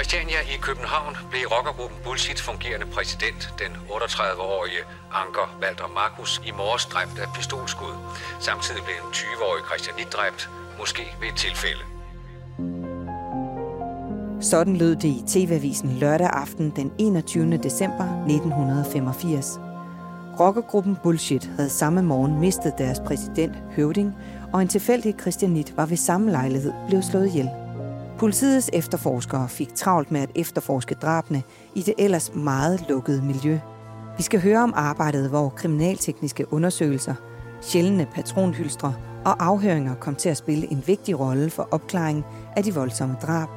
Christiania i København blev rockergruppen Bullshit fungerende præsident, den 38-årige Anker Walter Markus, i morges dræbt af pistolskud. Samtidig blev en 20-årig Christianit dræbt, måske ved et tilfælde. Sådan lød det i TV-avisen lørdag aften den 21. december 1985. Rockergruppen Bullshit havde samme morgen mistet deres præsident, Høvding, og en tilfældig Christianit var ved samme lejlighed blevet slået ihjel. Politiets efterforskere fik travlt med at efterforske drabene i det ellers meget lukkede miljø. Vi skal høre om arbejdet, hvor kriminaltekniske undersøgelser, sjældne patronhylstre og afhøringer kom til at spille en vigtig rolle for opklaringen af de voldsomme drab.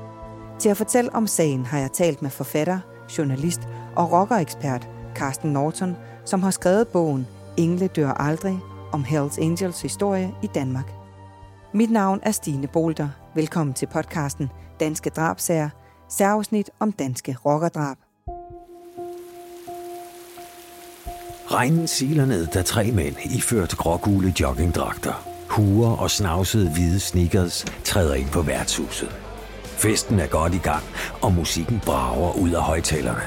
Til at fortælle om sagen har jeg talt med forfatter, journalist og rockerekspert Carsten Norton, som har skrevet bogen Engle dør aldrig om Hells Angels historie i Danmark. Mit navn er Stine Bolter. Velkommen til podcasten Danske Drabsager, særafsnit om danske rockerdrab. Regnen siler ned, da tre mænd iført grågule joggingdragter, huer og snavsede hvide sneakers træder ind på værtshuset. Festen er godt i gang, og musikken brager ud af højtalerne.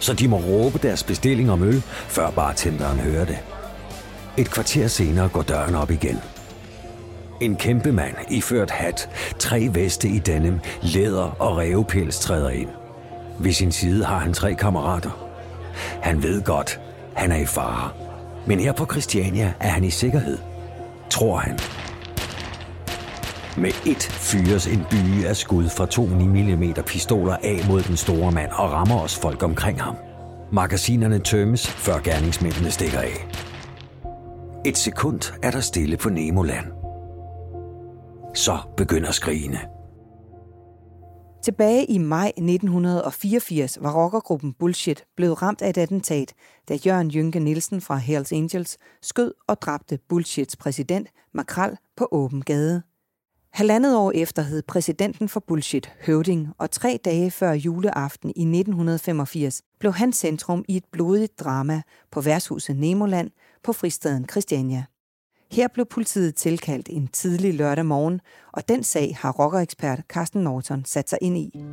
Så de må råbe deres bestilling om øl, før bartenderen hører det. Et kvarter senere går døren op igen. En kæmpe mand iført hat, tre veste i denim, læder og revpels træder ind. Ved sin side har han tre kammerater. Han ved godt, han er i fare. Men her på Christiania er han i sikkerhed. Tror han. Med et fyres en by af skud fra to 9 mm pistoler af mod den store mand og rammer os folk omkring ham. Magasinerne tømmes, før gerningsmændene stikker af. Et sekund er der stille på Nemoland. Så begynder skrigene. Tilbage i maj 1984 var rockergruppen Bullshit blevet ramt af et attentat, da Jørgen Jynke Nielsen fra Hells Angels skød og dræbte Bullshits præsident Makral på åben gade. Halvandet år efter hed præsidenten for Bullshit Høvding, og tre dage før juleaften i 1985 blev han centrum i et blodigt drama på værtshuset Nemoland på fristaden Christiania. Her blev politiet tilkaldt en tidlig lørdag morgen, og den sag har rockerekspert Carsten Norton sat sig ind i.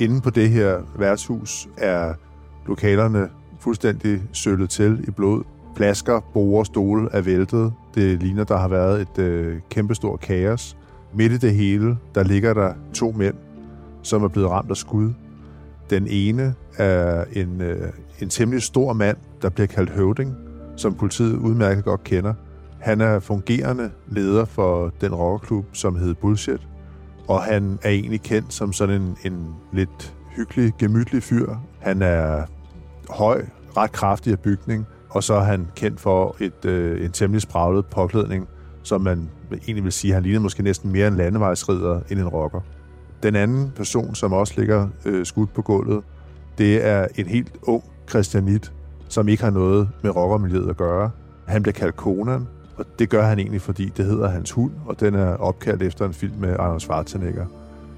Inden på det her værtshus er lokalerne fuldstændig sølet til i blod. Flasker, borer, stole er væltet. Det ligner, der har været et øh, kæmpestort kaos. Midt i det hele, der ligger der to mænd, som er blevet ramt af skud. Den ene er en, øh, en temmelig stor mand, der bliver kaldt høvding, som politiet udmærket godt kender. Han er fungerende leder for den rockerklub, som hedder Bullshit, og han er egentlig kendt som sådan en, en lidt hyggelig, gemytlig fyr. Han er høj, ret kraftig af bygning, og så er han kendt for et, øh, en temmelig spraglet påklædning, som man egentlig vil sige, han ligner måske næsten mere en landevejsrider end en rocker. Den anden person, som også ligger øh, skudt på gulvet, det er en helt ung Christianit, som ikke har noget med rockermiljøet at gøre. Han bliver kaldt Conan, og det gør han egentlig, fordi det hedder hans hund, og den er opkaldt efter en film med Arnold Schwarzenegger.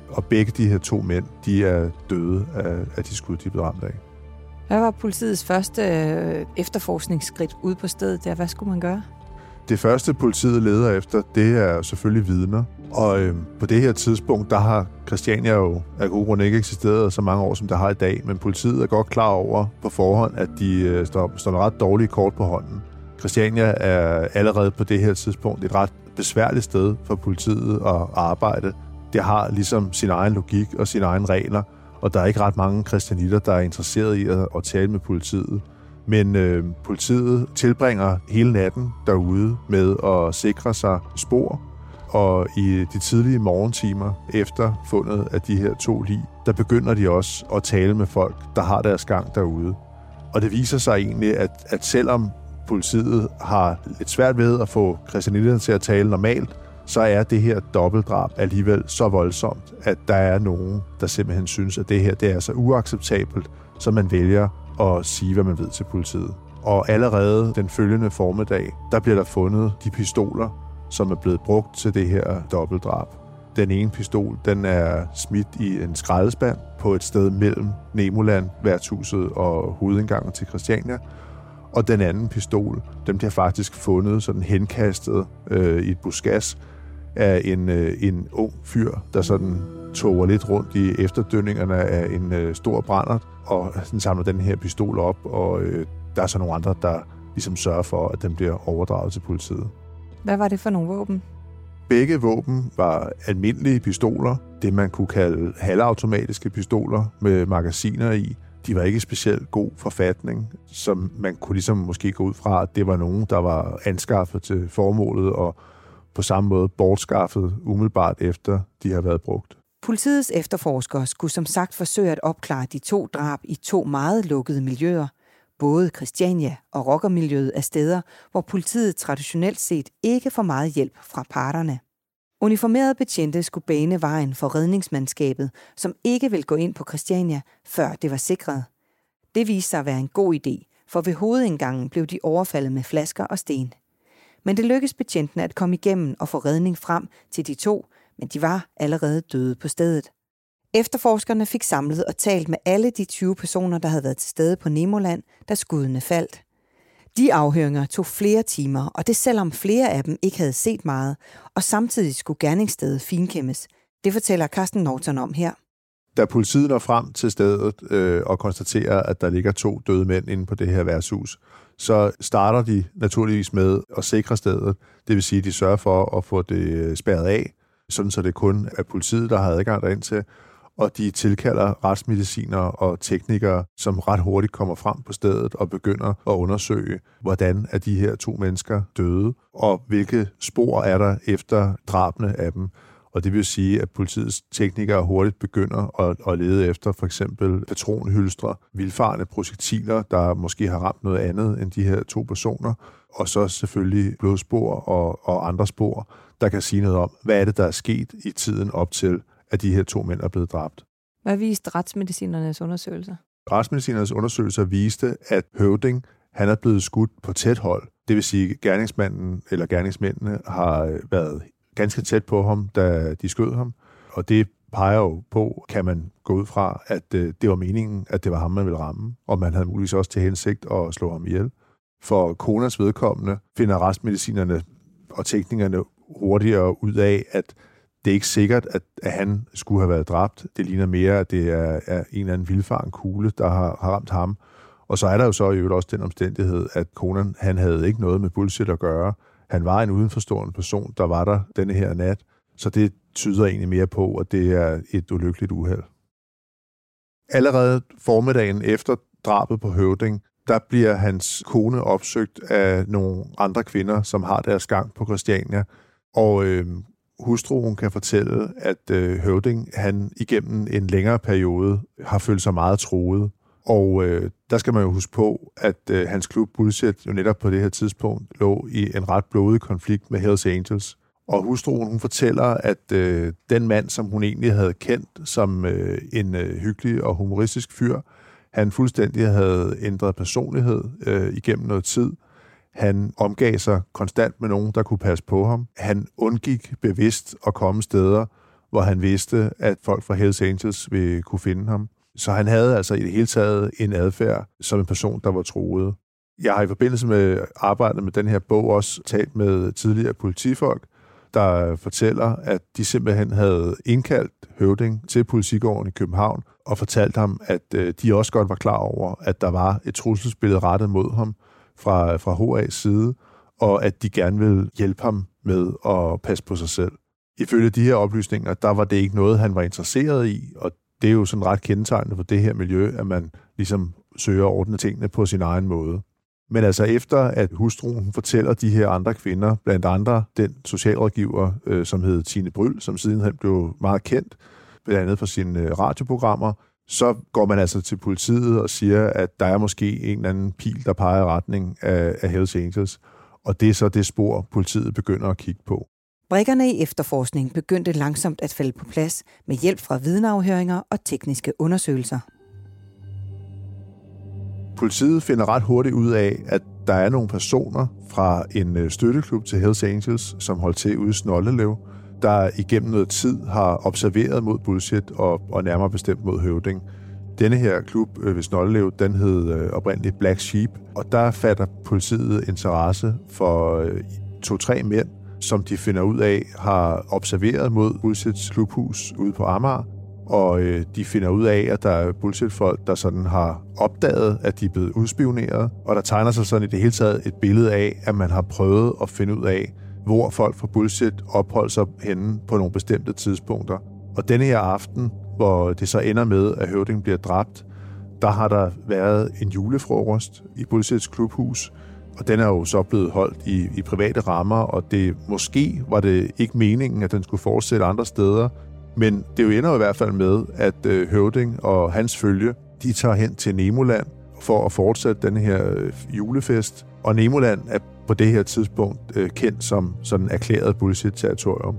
Og begge de her to mænd, de er døde af, af de skud, de blev ramt af. Hvad var politiets første øh, efterforskningsskridt ude på stedet der? Hvad skulle man gøre? Det første, politiet leder efter, det er selvfølgelig vidner. Og øh, på det her tidspunkt, der har Christiania jo af gode grunde ikke eksisteret så mange år, som der har i dag. Men politiet er godt klar over på forhånd, at de øh, står, står ret dårlige kort på hånden. Christiania er allerede på det her tidspunkt et ret besværligt sted for politiet at arbejde. Det har ligesom sin egen logik og sine egne regler, og der er ikke ret mange kristianitter, der er interesseret i at, at tale med politiet. Men øh, politiet tilbringer hele natten derude med at sikre sig spor, og i de tidlige morgentimer efter fundet af de her to lig, der begynder de også at tale med folk, der har deres gang derude. Og det viser sig egentlig, at, at selvom politiet har lidt svært ved at få christianitterne til at tale normalt, så er det her dobbeltdrab alligevel så voldsomt, at der er nogen, der simpelthen synes, at det her det er så uacceptabelt, så man vælger at sige, hvad man ved til politiet. Og allerede den følgende formiddag, der bliver der fundet de pistoler, som er blevet brugt til det her dobbeltdrab. Den ene pistol, den er smidt i en skraldespand på et sted mellem Nemoland, værtshuset og hovedindgangen til Christiania. Og den anden pistol, den bliver faktisk fundet sådan henkastet øh, i et buskas af en, øh, en ung fyr, der sådan toger lidt rundt i efterdønningerne af en øh, stor brændert, og sådan samler den her pistol op, og øh, der er så nogle andre, der ligesom sørger for, at den bliver overdraget til politiet. Hvad var det for nogle våben? Begge våben var almindelige pistoler, det man kunne kalde halvautomatiske pistoler med magasiner i. De var ikke specielt god forfatning, som man kunne ligesom måske gå ud fra, at det var nogen, der var anskaffet til formålet og på samme måde bortskaffet umiddelbart efter de har været brugt. Politiets efterforskere skulle som sagt forsøge at opklare de to drab i to meget lukkede miljøer. Både Christiania og rockermiljøet er steder, hvor politiet traditionelt set ikke får meget hjælp fra parterne. Uniformerede betjente skulle bane vejen for redningsmandskabet, som ikke ville gå ind på Christiania, før det var sikret. Det viste sig at være en god idé, for ved hovedindgangen blev de overfaldet med flasker og sten. Men det lykkedes betjentene at komme igennem og få redning frem til de to, men de var allerede døde på stedet. Efterforskerne fik samlet og talt med alle de 20 personer, der havde været til stede på Nemoland, da skuddene faldt. De afhøringer tog flere timer, og det selvom flere af dem ikke havde set meget, og samtidig skulle gerningsstedet finkæmmes. Det fortæller Carsten Norton om her. Da politiet når frem til stedet øh, og konstaterer, at der ligger to døde mænd inde på det her værtshus, så starter de naturligvis med at sikre stedet. Det vil sige, at de sørger for at få det øh, spærret af, sådan så det kun er politiet, der har adgang derind til, og de tilkalder retsmedicinere og teknikere, som ret hurtigt kommer frem på stedet og begynder at undersøge, hvordan er de her to mennesker døde, og hvilke spor er der efter drabene af dem. Og det vil sige, at politiets teknikere hurtigt begynder at, at lede efter for eksempel patronhylstre, vildfarne projektiler, der måske har ramt noget andet end de her to personer, og så selvfølgelig blodspor og, og andre spor, der kan sige noget om, hvad er det, der er sket i tiden op til, at de her to mænd er blevet dræbt. Hvad viste retsmedicinernes undersøgelser? Retsmedicinernes undersøgelser viste, at Høvding han er blevet skudt på tæt hold. Det vil sige, at gerningsmanden eller gerningsmændene har været ganske tæt på ham, da de skød ham. Og det peger jo på, kan man gå ud fra, at øh, det var meningen, at det var ham, man ville ramme, og man havde muligvis også til hensigt at slå ham ihjel. For Konas vedkommende finder retsmedicinerne og teknikerne hurtigere ud af, at det er ikke sikkert, at, at han skulle have været dræbt. Det ligner mere, at det er, er en eller anden vildfaren kugle, der har, har ramt ham. Og så er der jo så i øvrigt også den omstændighed, at Conan, han havde ikke noget med bullshit at gøre. Han var en udenforstående person, der var der denne her nat. Så det tyder egentlig mere på, at det er et ulykkeligt uheld. Allerede formiddagen efter drabet på Høvding, der bliver hans kone opsøgt af nogle andre kvinder, som har deres gang på Christiania. Og øh, hustruen kan fortælle, at øh, Høvding han igennem en længere periode har følt sig meget troet. Og øh, der skal man jo huske på, at øh, hans klub Bullshit jo netop på det her tidspunkt lå i en ret blodig konflikt med Hells Angels. Og hustruen hun fortæller, at øh, den mand, som hun egentlig havde kendt som øh, en øh, hyggelig og humoristisk fyr, han fuldstændig havde ændret personlighed øh, igennem noget tid. Han omgav sig konstant med nogen, der kunne passe på ham. Han undgik bevidst at komme steder, hvor han vidste, at folk fra Hells Angels ville kunne finde ham. Så han havde altså i det hele taget en adfærd som en person, der var troet. Jeg har i forbindelse med arbejdet med den her bog også talt med tidligere politifolk, der fortæller, at de simpelthen havde indkaldt Høvding til politigården i København og fortalt ham, at øh, de også godt var klar over, at der var et trusselsbillede rettet mod ham fra, fra HA's side, og at de gerne ville hjælpe ham med at passe på sig selv. Ifølge de her oplysninger, der var det ikke noget, han var interesseret i, og det er jo sådan ret kendetegnende for det her miljø, at man ligesom søger at ordne tingene på sin egen måde. Men altså efter, at hustruen fortæller de her andre kvinder, blandt andre den socialrådgiver, øh, som hed Tine Bryl, som sidenhen blev meget kendt, blandt andet for sine øh, radioprogrammer, så går man altså til politiet og siger, at der er måske en eller anden pil, der peger i retning af, af Hells Angels. Og det er så det spor, politiet begynder at kigge på. Brikkerne i efterforskning begyndte langsomt at falde på plads med hjælp fra vidneafhøringer og tekniske undersøgelser. Politiet finder ret hurtigt ud af, at der er nogle personer fra en øh, støtteklub til Hells Angels, som holdt til ude i Snollelev, der igennem noget tid har observeret mod bullshit og, og nærmere bestemt mod høvding. Denne her klub øh, ved Snollelev, den hed øh, oprindeligt Black Sheep, og der fatter politiet interesse for øh, to-tre mænd, som de finder ud af har observeret mod Bullshits klubhus ude på Amager, og øh, de finder ud af, at der er bullshit-folk, der sådan har opdaget, at de er blevet udspioneret, og der tegner sig sådan i det hele taget et billede af, at man har prøvet at finde ud af, hvor folk fra bullshit opholder sig henne på nogle bestemte tidspunkter. Og denne her aften, hvor det så ender med, at Høvding bliver dræbt, der har der været en julefrokost i Bullshits klubhus, og den er jo så blevet holdt i, i private rammer, og det måske var det ikke meningen, at den skulle fortsætte andre steder, men det jo ender jo i hvert fald med, at øh, Høvding og hans følge, de tager hen til Nemoland for at fortsætte den her øh, julefest. Og Nemoland er på det her tidspunkt øh, kendt som sådan erklæret bullshit-territorium.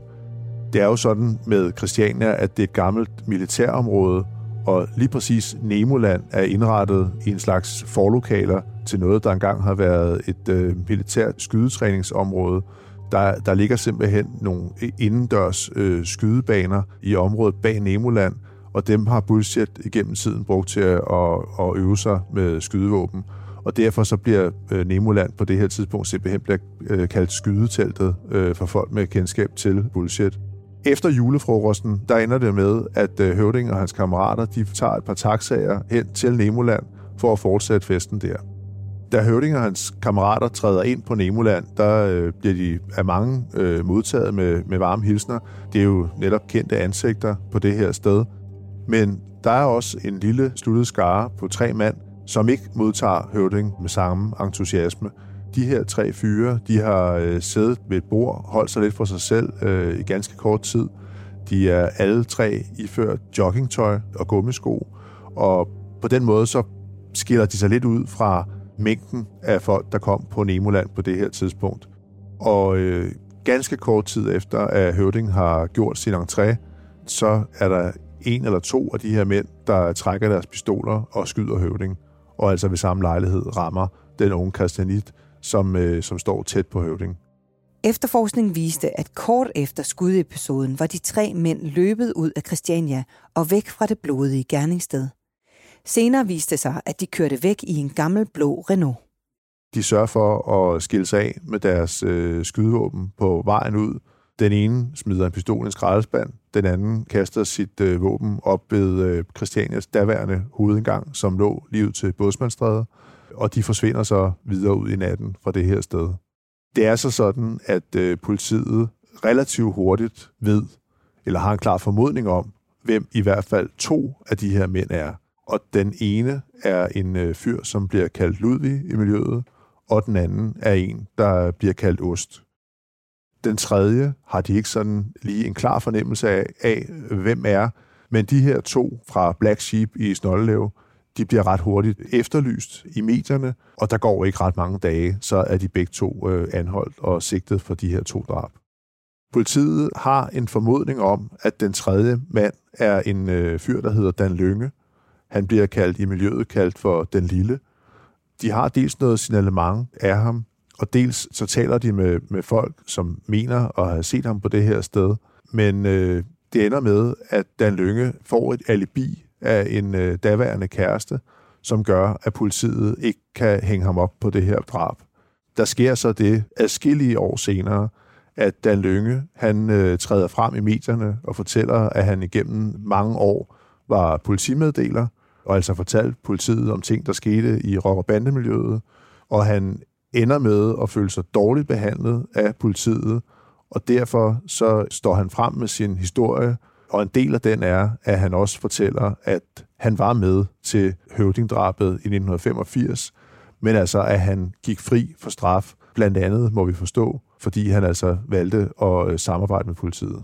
Det er jo sådan med Christiania, at det er et gammelt militærområde, og lige præcis Nemoland er indrettet i en slags forlokaler til noget, der engang har været et øh, militært skydetræningsområde. Der, der ligger simpelthen nogle indendørs øh, skydebaner i området bag Nemoland, og dem har Bullshit igennem tiden brugt til at, at, at øve sig med skydevåben. Og derfor så bliver øh, Nemoland på det her tidspunkt simpelthen bliver, øh, kaldt skydeteltet øh, for folk med kendskab til Bullshit. Efter julefrokosten, der ender det med, at øh, Høvding og hans kammerater, de tager et par taxaer hen til Nemoland for at fortsætte festen der. Da Høvding og hans kammerater træder ind på Nemoland, der øh, bliver de af mange øh, modtaget med, med varme hilsner. Det er jo netop kendte ansigter på det her sted. Men der er også en lille sluttet skare på tre mand, som ikke modtager Høvding med samme entusiasme. De her tre fyre, de har øh, siddet ved et bord, holdt sig lidt for sig selv øh, i ganske kort tid. De er alle tre iført joggingtøj og gummisko, og på den måde så skiller de sig lidt ud fra mængden af folk, der kom på Nemoland på det her tidspunkt. Og øh, ganske kort tid efter, at Høvding har gjort sin entré, så er der en eller to af de her mænd, der trækker deres pistoler og skyder Høvding, og altså ved samme lejlighed rammer den unge Christianit, som, øh, som står tæt på Høvding. Efterforskningen viste, at kort efter skudepisoden var de tre mænd løbet ud af Christiania og væk fra det blodige gerningssted. Senere viste sig, at de kørte væk i en gammel blå Renault. De sørger for at skille sig af med deres øh, skydevåben på vejen ud. Den ene smider en pistol i en skraldespand, den anden kaster sit øh, våben op ved øh, Christianias daværende hovedindgang, som lå lige ud til Bådsmandstræde, og de forsvinder så videre ud i natten fra det her sted. Det er så sådan, at øh, politiet relativt hurtigt ved, eller har en klar formodning om, hvem i hvert fald to af de her mænd er og den ene er en øh, fyr, som bliver kaldt Ludvig i miljøet, og den anden er en, der bliver kaldt Ost. Den tredje har de ikke sådan lige en klar fornemmelse af, af hvem er, men de her to fra Black Sheep i Snoldelev, de bliver ret hurtigt efterlyst i medierne, og der går ikke ret mange dage, så er de begge to øh, anholdt og sigtet for de her to drab. Politiet har en formodning om, at den tredje mand er en øh, fyr, der hedder Dan Lønge, han bliver kaldt i miljøet kaldt for den lille. De har dels noget signalement af ham, og dels så taler de med, med folk, som mener at have set ham på det her sted. Men øh, det ender med, at Dan Lønge får et alibi af en øh, daværende kæreste, som gør, at politiet ikke kan hænge ham op på det her drab. Der sker så det adskillige år senere, at Dan Lønge han øh, træder frem i medierne og fortæller, at han igennem mange år var politimeddeler, og altså fortalt politiet om ting, der skete i rock- og bandemiljøet, og han ender med at føle sig dårligt behandlet af politiet, og derfor så står han frem med sin historie, og en del af den er, at han også fortæller, at han var med til høvdingdrabet i 1985, men altså, at han gik fri for straf, blandt andet, må vi forstå, fordi han altså valgte at øh, samarbejde med politiet.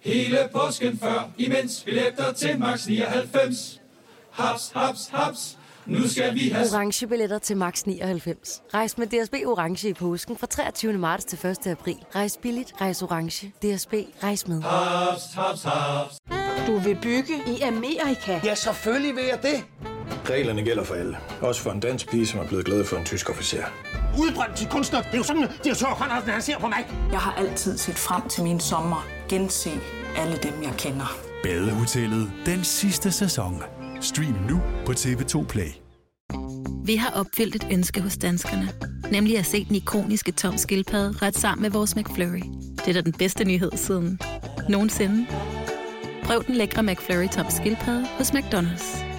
Hele påsken før, imens billetter til max 99. Haps, haps, haps. Nu skal vi have... Orange billetter til max 99. Rejs med DSB Orange i påsken fra 23. marts til 1. april. Rejs billigt, rejs orange. DSB, rejs med. Haps, haps, haps. Du vil bygge i Amerika? Ja, selvfølgelig vil jeg det. Reglerne gælder for alle. Også for en dansk pige, som er blevet glad for en tysk officer. Udbrændt til kunstner. Det er jo sådan, har tørt, han ser på mig. Jeg har altid set frem til min sommer. Gense alle dem, jeg kender. Badehotellet den sidste sæson. Stream nu på TV2 Play. Vi har opfyldt et ønske hos danskerne. Nemlig at se den ikoniske tom skildpadde ret sammen med vores McFlurry. Det er da den bedste nyhed siden nogensinde. Prøv den lækre McFlurry tom skildpadde hos McDonald's.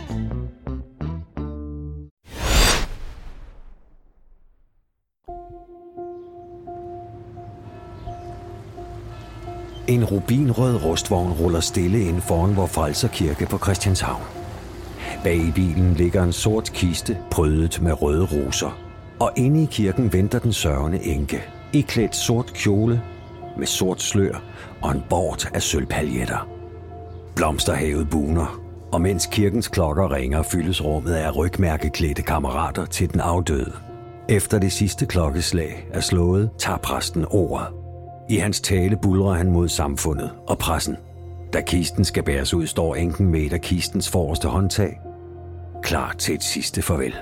En rubinrød rustvogn ruller stille ind foran vor Frelser Kirke på Christianshavn. Bag i bilen ligger en sort kiste, prydet med røde roser. Og inde i kirken venter den sørgende enke, iklædt sort kjole, med sort slør og en bort af sølvpaljetter. Blomsterhavet buner, og mens kirkens klokker ringer, fyldes rummet af rygmærkeklædte kammerater til den afdøde. Efter det sidste klokkeslag er slået, tager præsten ordet. I hans tale bulrer han mod samfundet og pressen. Da kisten skal bæres ud, står enken med et af kistens forreste håndtag, klar til et sidste farvel.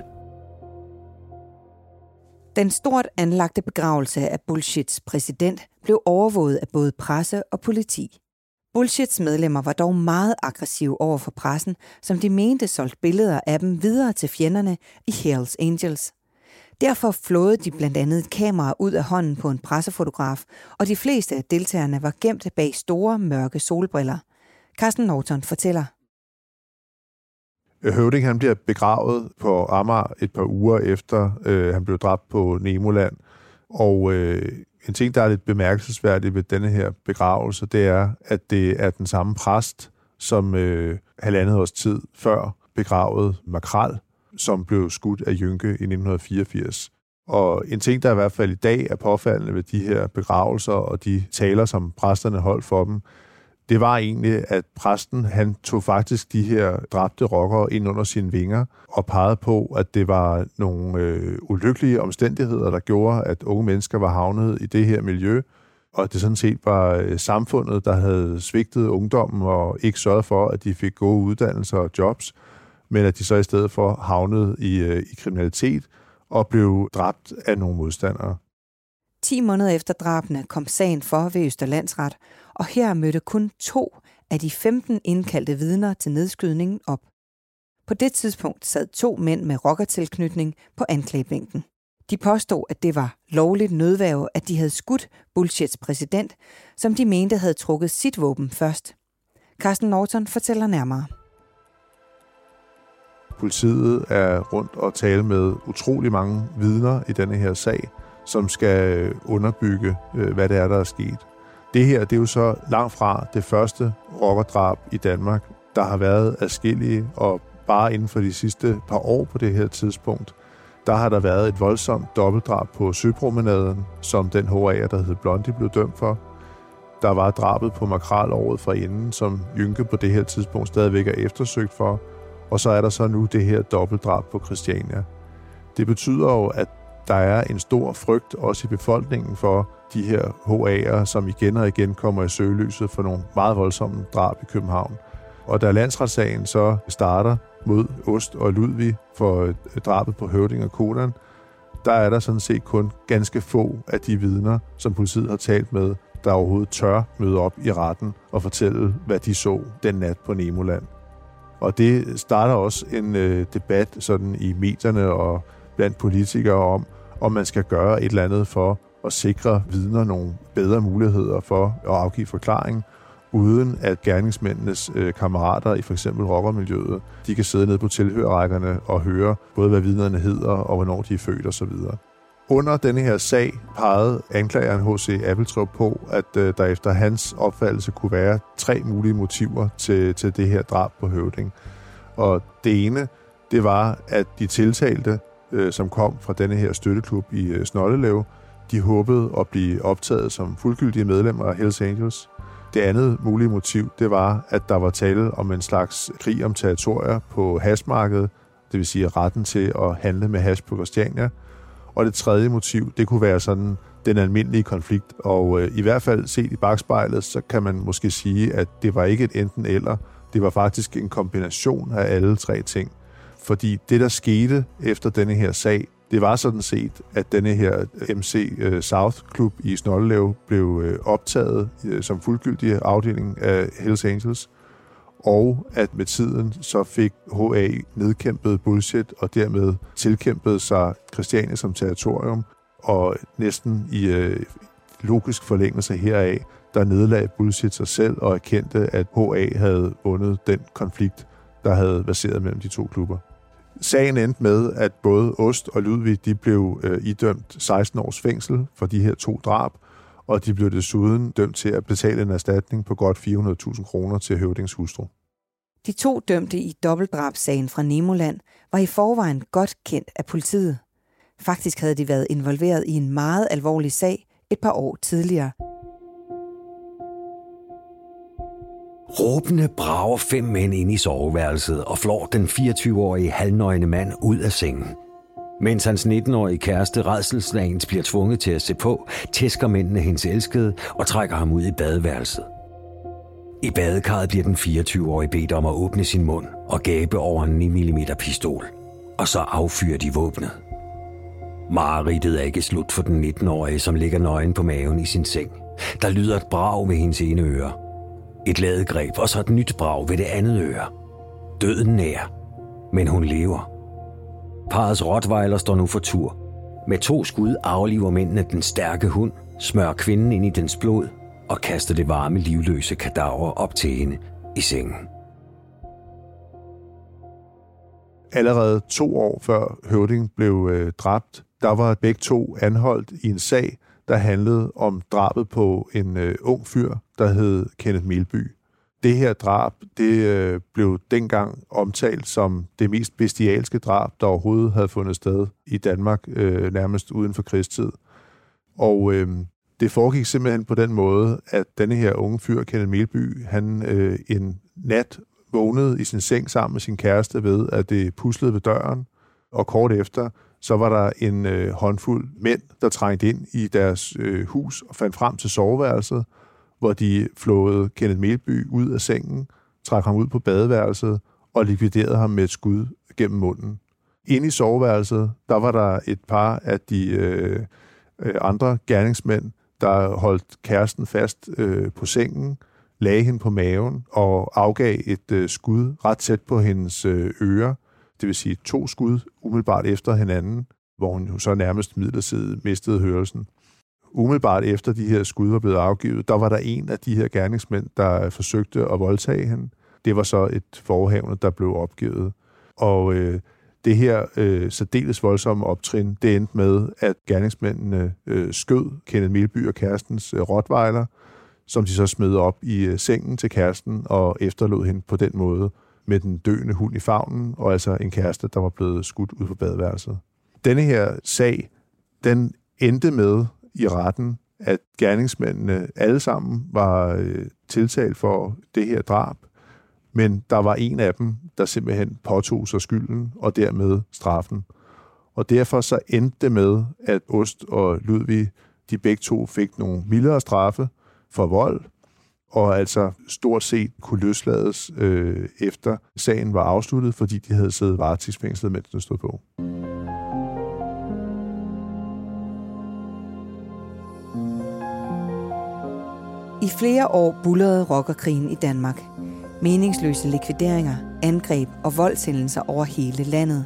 Den stort anlagte begravelse af Bullshits præsident blev overvåget af både presse og politi. Bullshits medlemmer var dog meget aggressive over for pressen, som de mente solgte billeder af dem videre til fjenderne i Hells Angels. Derfor flåede de blandt andet et kamera ud af hånden på en pressefotograf, og de fleste af deltagerne var gemt bag store, mørke solbriller. Carsten Norton fortæller. Høvding han bliver begravet på Amager et par uger efter øh, han blev dræbt på Nemoland. Og øh, en ting, der er lidt bemærkelsesværdigt ved denne her begravelse, det er, at det er den samme præst, som øh, halvandet års tid før begravede Makral, som blev skudt af Jynke i 1984. Og en ting, der i hvert fald i dag er påfaldende ved de her begravelser og de taler, som præsterne holdt for dem, det var egentlig, at præsten han tog faktisk de her dræbte rockere ind under sine vinger og pegede på, at det var nogle øh, ulykkelige omstændigheder, der gjorde, at unge mennesker var havnet i det her miljø, og at det sådan set var øh, samfundet, der havde svigtet ungdommen og ikke sørget for, at de fik gode uddannelser og jobs, men at de så i stedet for havnede i, øh, i kriminalitet og blev dræbt af nogle modstandere. 10 måneder efter drabene kom sagen for ved Østerlandsret, og her mødte kun to af de 15 indkaldte vidner til nedskydningen op. På det tidspunkt sad to mænd med rockertilknytning på anklagebænken. De påstod, at det var lovligt nødværve, at de havde skudt Bullshits præsident, som de mente havde trukket sit våben først. Carsten Norton fortæller nærmere. Politiet er rundt og tale med utrolig mange vidner i denne her sag, som skal øh, underbygge, øh, hvad det er, der er sket. Det her det er jo så langt fra det første rockerdrab i Danmark. Der har været adskillige, og bare inden for de sidste par år på det her tidspunkt, der har der været et voldsomt dobbeltdrab på Søpromenaden, som den HA'er, der hed Blondie, blev dømt for. Der var drabet på Makral året fra inden, som Jynke på det her tidspunkt stadigvæk er eftersøgt for. Og så er der så nu det her dobbeltdrab på Christiania. Det betyder jo, at der er en stor frygt også i befolkningen for de her HA'er, som igen og igen kommer i søgelyset for nogle meget voldsomme drab i København. Og da landsretssagen så starter mod Ost og Ludvig for øh, drabet på Høvding og Kodan, der er der sådan set kun ganske få af de vidner, som politiet har talt med, der overhovedet tør møde op i retten og fortælle, hvad de så den nat på Nemoland. Og det starter også en øh, debat sådan i medierne og blandt politikere om, om man skal gøre et eller andet for at sikre vidner nogle bedre muligheder for at afgive forklaring, uden at gerningsmændenes øh, kammerater i for eksempel rockermiljøet, de kan sidde nede på tilhørrækkerne og høre både, hvad vidnerne hedder og hvornår de er født osv. Under denne her sag pegede anklageren H.C. Appeltrup på, at øh, der efter hans opfattelse kunne være tre mulige motiver til, til det her drab på Høvding. Og det ene, det var, at de tiltalte, øh, som kom fra denne her støtteklub i øh, Snollelev, de håbede at blive optaget som fuldgyldige medlemmer af Hells Angels. Det andet mulige motiv, det var, at der var tale om en slags krig om territorier på hasmarkedet, det vil sige retten til at handle med hash på Christiania. Og det tredje motiv, det kunne være sådan den almindelige konflikt. Og øh, i hvert fald set i bagspejlet, så kan man måske sige, at det var ikke et enten eller. Det var faktisk en kombination af alle tre ting. Fordi det, der skete efter denne her sag, det var sådan set, at denne her øh, MC øh, South Club i Snollelev blev øh, optaget som fuldgyldig afdeling af Hells Angels, og at med tiden så fik HA nedkæmpet bullshit og dermed tilkæmpet sig Christiania som territorium, og næsten i øh, logisk forlængelse heraf, der nedlagde bullshit sig selv og erkendte, at HA havde vundet den konflikt, der havde baseret mellem de to klubber. Sagen endte med, at både Ost og Ludvig de blev øh, idømt 16 års fængsel for de her to drab, og de blev desuden dømt til at betale en erstatning på godt 400.000 kroner til Høvdings hustru. De to dømte i dobbeltdrabssagen fra Nemoland var i forvejen godt kendt af politiet. Faktisk havde de været involveret i en meget alvorlig sag et par år tidligere. Råbende brager fem mænd ind i soveværelset og flår den 24-årige halvnøgne mand ud af sengen. Mens hans 19-årige kæreste redselslagens bliver tvunget til at se på, tæsker mændene hendes elskede og trækker ham ud i badeværelset. I badekarret bliver den 24-årige bedt om at åbne sin mund og gabe over en 9 mm pistol. Og så affyrer de våbnet. Mareridtet er ikke slut for den 19-årige, som ligger nøgen på maven i sin seng. Der lyder et brag ved hendes ene øre. Et ladegreb, og så et nyt brag ved det andet øre. Døden nær, men hun lever. Parets rottweiler står nu for tur. Med to skud afliver mændene den stærke hund, smører kvinden ind i dens blod og kaster det varme, livløse kadaver op til hende i sengen. Allerede to år før Høvding blev øh, dræbt, der var begge to anholdt i en sag, der handlede om drabet på en øh, ung fyr, der hed Kenneth Milby. Det her drab, det øh, blev dengang omtalt som det mest bestialske drab, der overhovedet havde fundet sted i Danmark, øh, nærmest uden for krigstid. Og øh, det foregik simpelthen på den måde, at denne her unge fyr, Kenneth Melby, han øh, en nat vågnede i sin seng sammen med sin kæreste ved, at det puslede ved døren, og kort efter, så var der en øh, håndfuld mænd, der trængte ind i deres øh, hus og fandt frem til soveværelset, hvor de flåede Kenneth Melby ud af sengen, trak ham ud på badeværelset og likviderede ham med et skud gennem munden. Inde i soveværelset, der var der et par af de øh, øh, andre gerningsmænd, der holdt kæresten fast øh, på sengen, lagde hende på maven og afgav et øh, skud ret tæt på hendes øh, øre. Det vil sige to skud umiddelbart efter hinanden, hvor hun jo så nærmest midlertidigt mistede hørelsen. Umiddelbart efter de her skud var blevet afgivet, der var der en af de her gerningsmænd, der forsøgte at voldtage hende. Det var så et forhavne, der blev opgivet. Og øh, det her øh, særdeles voldsomme optrin, det endte med, at gerningsmændene øh, skød Kenneth Milby og kærestens øh, rottweiler, som de så smed op i øh, sengen til kæresten og efterlod hende på den måde med den døende hund i favnen, og altså en kæreste, der var blevet skudt ud på badeværelset. Denne her sag, den endte med i retten, at gerningsmændene alle sammen var øh, tiltalt for det her drab, men der var en af dem, der simpelthen påtog sig skylden og dermed straffen. Og derfor så endte det med, at Ost og Ludvig, de begge to fik nogle mildere straffe for vold, og altså stort set kunne løslades øh, efter sagen var afsluttet, fordi de havde siddet varetægtsfængslet, mens den stod på. I flere år bullerede rockerkrigen i Danmark – meningsløse likvideringer, angreb og voldshændelser over hele landet.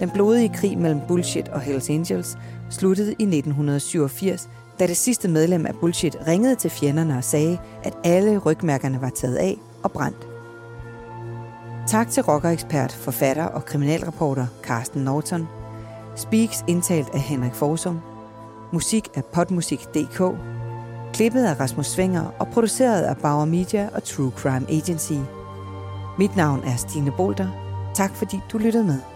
Den blodige krig mellem Bullshit og Hells Angels sluttede i 1987, da det sidste medlem af Bullshit ringede til fjenderne og sagde, at alle rygmærkerne var taget af og brændt. Tak til rockerekspert, forfatter og kriminalreporter Carsten Norton. Speaks indtalt af Henrik Forsum. Musik af potmusik.dk Klippet af Rasmus Svinger og produceret af Bauer Media og True Crime Agency. Mit navn er Stine Bolter. Tak fordi du lyttede med.